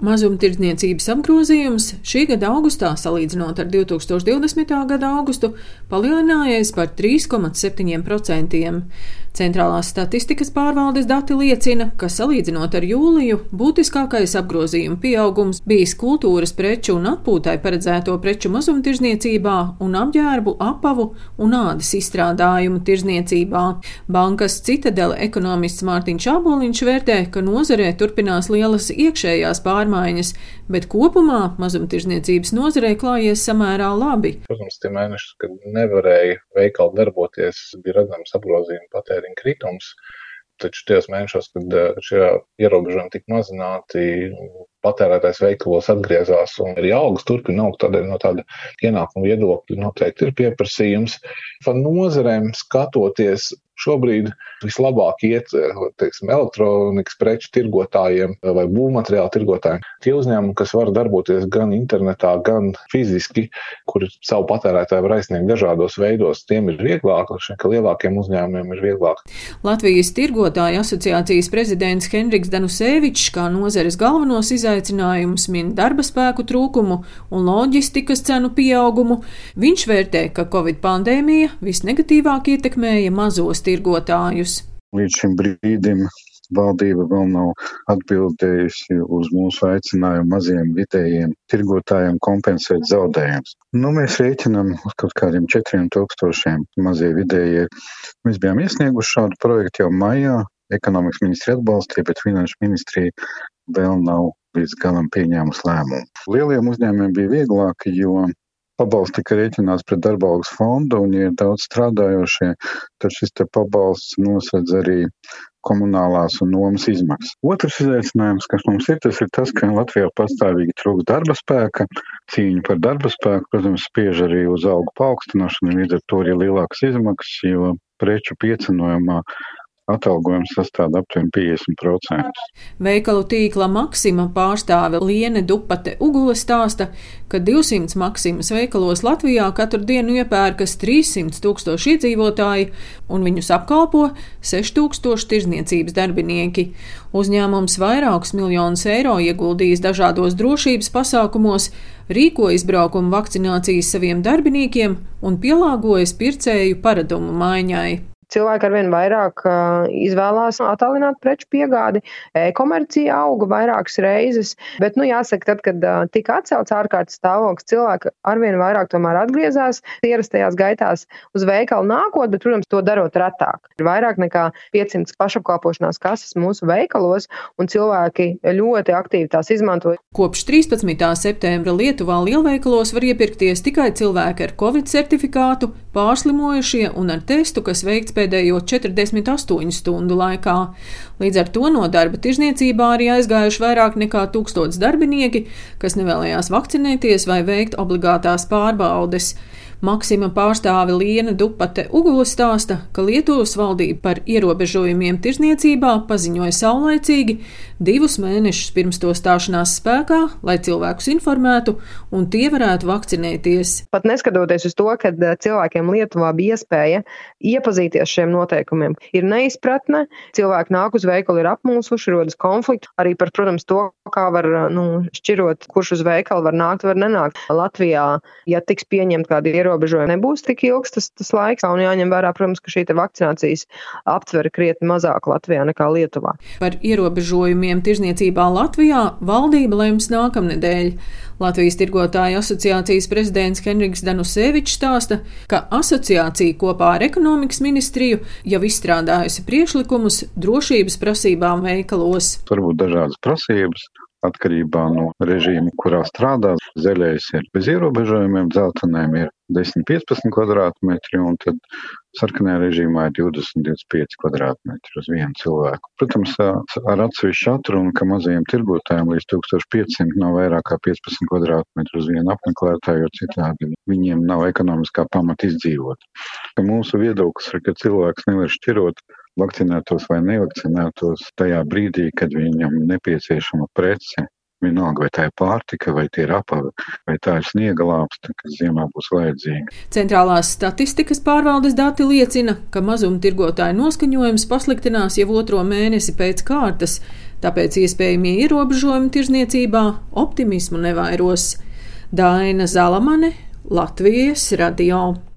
Mazumtirdzniecības apgrozījums šī gada augustā, salīdzinot ar 2020. gada augustu, palielinājies par 3,7%. Centrālās statistikas pārvaldes dati liecina, ka salīdzinot ar jūliju, būtiskākais apgrozījuma pieaugums bijis kultūras preču un atpūtai paredzēto preču mazumtirdzniecībā un apģērbu, apavu un ādas izstrādājumu tirdzniecībā. Bankas citadela ekonomists Mārtiņš Aboliņš vērtē, ka nozarē turpinās lielas iekšējās pārmaiņas, bet kopumā mazumtirdzniecības nozarē klājies samērā labi. Protams, tie mēneši, kad nevarēja veikali darboties, bija redzams apgrozījuma patēriņš patēriņa kritums. Taču tajos mēnešos, kad eh, šie ierobežojumi tika mazināti, patērētājs veikalos atgriezās un arī algas turpina augt. Tādēļ no tāda ienākuma viedokļa noteikti ir pieprasījums. Pa nozarēm skatoties, Šobrīd vislabāk iet teiksim, elektronikas preču tirgotājiem vai būvmateriālu tirgotājiem. Tie uzņēmumi, kas var darboties gan internetā, gan fiziski, kur savu patērētāju var aizsniegt dažādos veidos, tiem ir vieglāk, ka lielākiem uzņēmumiem ir vieglāk. Latvijas tirgotāju asociācijas prezidents Henriks Danusevičs kā nozares galvenos izaicinājumus min darba spēku trūkumu un loģistikas cenu pieaugumu. Viņš vērtē, ka Covid pandēmija visnegatīvāk ietekmēja mazos tirgotājus. Līdz šim brīdim valdība vēl nav atbildējusi uz mūsu aicinājumu maziem vidējiem tirgotājiem kompensēt zaudējumus. Nu, mēs rēķinām uz kaut kādiem 4000 mazie vidējie. Mēs bijām iesnieguši šādu projektu jau maijā. Ekonomikas ministrija atbalstīja, bet finanšu ministrija vēl nav līdz galam pieņēmusi lēmumu. Lieliem uzņēmumiem bija vieglāk, jo pabalsts tika rēķināts pret darba algas fondu, un, ja ir daudz strādājošie, tad šis pabalsts nosedz arī komunālās un nomas izmaksas. Otrs izaicinājums, kas mums ir, tas ir tas, ka Latvijā pastāvīgi trūkst darba spēka. Cīņa par darba spēku, protams, spiež arī uz algu paaugstināšanu, līdz ar to arī lielākas izmaksas, jo preču piecenojumā atalgojums sastāv aptuveni 50%. Veikalu tīkla Maksima pārstāve Liene Dupate Ugule stāsta, ka 200 Maksimas veikalos Latvijā katru dienu iepērkas 300 tūkstoši iedzīvotāji un viņus apkalpo 6000 tirzniecības darbinieki. Uzņēmums vairākus miljonus eiro ieguldījis dažādos drošības pasākumos, rīko izbraukumu vakcinācijas saviem darbiniekiem un pielāgojas pircēju paradumu maiņai cilvēki arvien vairāk izvēlās attālināt preču piegādi. E-komercija auga vairākas reizes, bet, nu, jāsaka, tad, kad tika atcelts ārkārtas stāvoklis, cilvēki arvien vairāk tomēr atgriezās ierastajās gaitās uz veikalu nākot, bet, protams, to darot retāk. Ir vairāk nekā 500 pašapkalpošanās kases mūsu veikalos, un cilvēki ļoti aktīvi tās izmanto. Kopš 13. septembra Lietuvā lielveikalos var iepirkties tikai cilvēki ar covid certifikātu, pārslimojušie un ar testu, kas veikts pēdējo 48 stundu laikā. Līdz ar to no darba tirzniecībā arī aizgājuši vairāk nekā tūkstots darbinieki, kas nevēlējās vakcinēties vai veikt obligātās pārbaudes. Maksima pārstāve Liena Dupate Ugula stāsta, ka Lietuvas valdība par ierobežojumiem tirzniecībā paziņoja saulaicīgi divus mēnešus pirms to stāšanās spēkā, lai cilvēkus informētu un tie varētu vakcinēties. Pat neskatoties uz to, ka cilvēkiem Lietuvā bija iespēja iepazīties šiem noteikumiem, ir neizpratne, cilvēki nāk uz veikalu, ir apmulsuši, rodas konflikti arī par, protams, to, kā var nu, šķirot, kurš uz veikalu var nākt, var nenākt. Latvijā, ja tiks pieņemt kādi ierobežojumi, ierobežojumi nebūs tik ilgs tas, tas laiks, un jāņem vērā, protams, ka šī vakcinācijas aptvere krietni mazāk Latvijā nekā Lietuvā. Par ierobežojumiem tirzniecībā Latvijā valdība lems nākamnedēļ. Latvijas tirgotāju asociācijas prezidents Henriks Danusevičs stāsta, ka asociācija kopā ar ekonomikas ministriju jau izstrādājusi priekšlikumus drošības prasībām veikalos. Varbūt dažādas prasības, atkarībā no režīma, kurā strādā. Zaļais ir bez ierobežojumiem, dzeltenēm ir 10-15 kvadrātmetri, un tad sarkanajā režīmā ir 20-25 kvadrātmetri uz vienu cilvēku. Protams, ar atsevišķu atrunu, ka mazajiem tirgotājiem līdz 1500 nav vairāk kā 15 kvadrātmetru uz vienu apmeklētāju, jo citādi viņiem nav ekonomiskā pamata izdzīvot. Ka mūsu viedoklis ir, ka cilvēks nevar šķirot vakcinētos vai nevakcinētos tajā brīdī, kad viņam nepieciešama prece. Vienalga, vai tā ir pārtika, vai tie ir apavi, vai tā ir sniega lāpsta, kas ziemā būs vajadzīga. Centrālās statistikas pārvaldes dati liecina, ka mazumtirgotāju noskaņojums pasliktinās jau otro mēnesi pēc kārtas. tāpēc iespējamie ierobežojumi tirzniecībā optimismu nevairos. Daina Zalamane, Latvijas radio.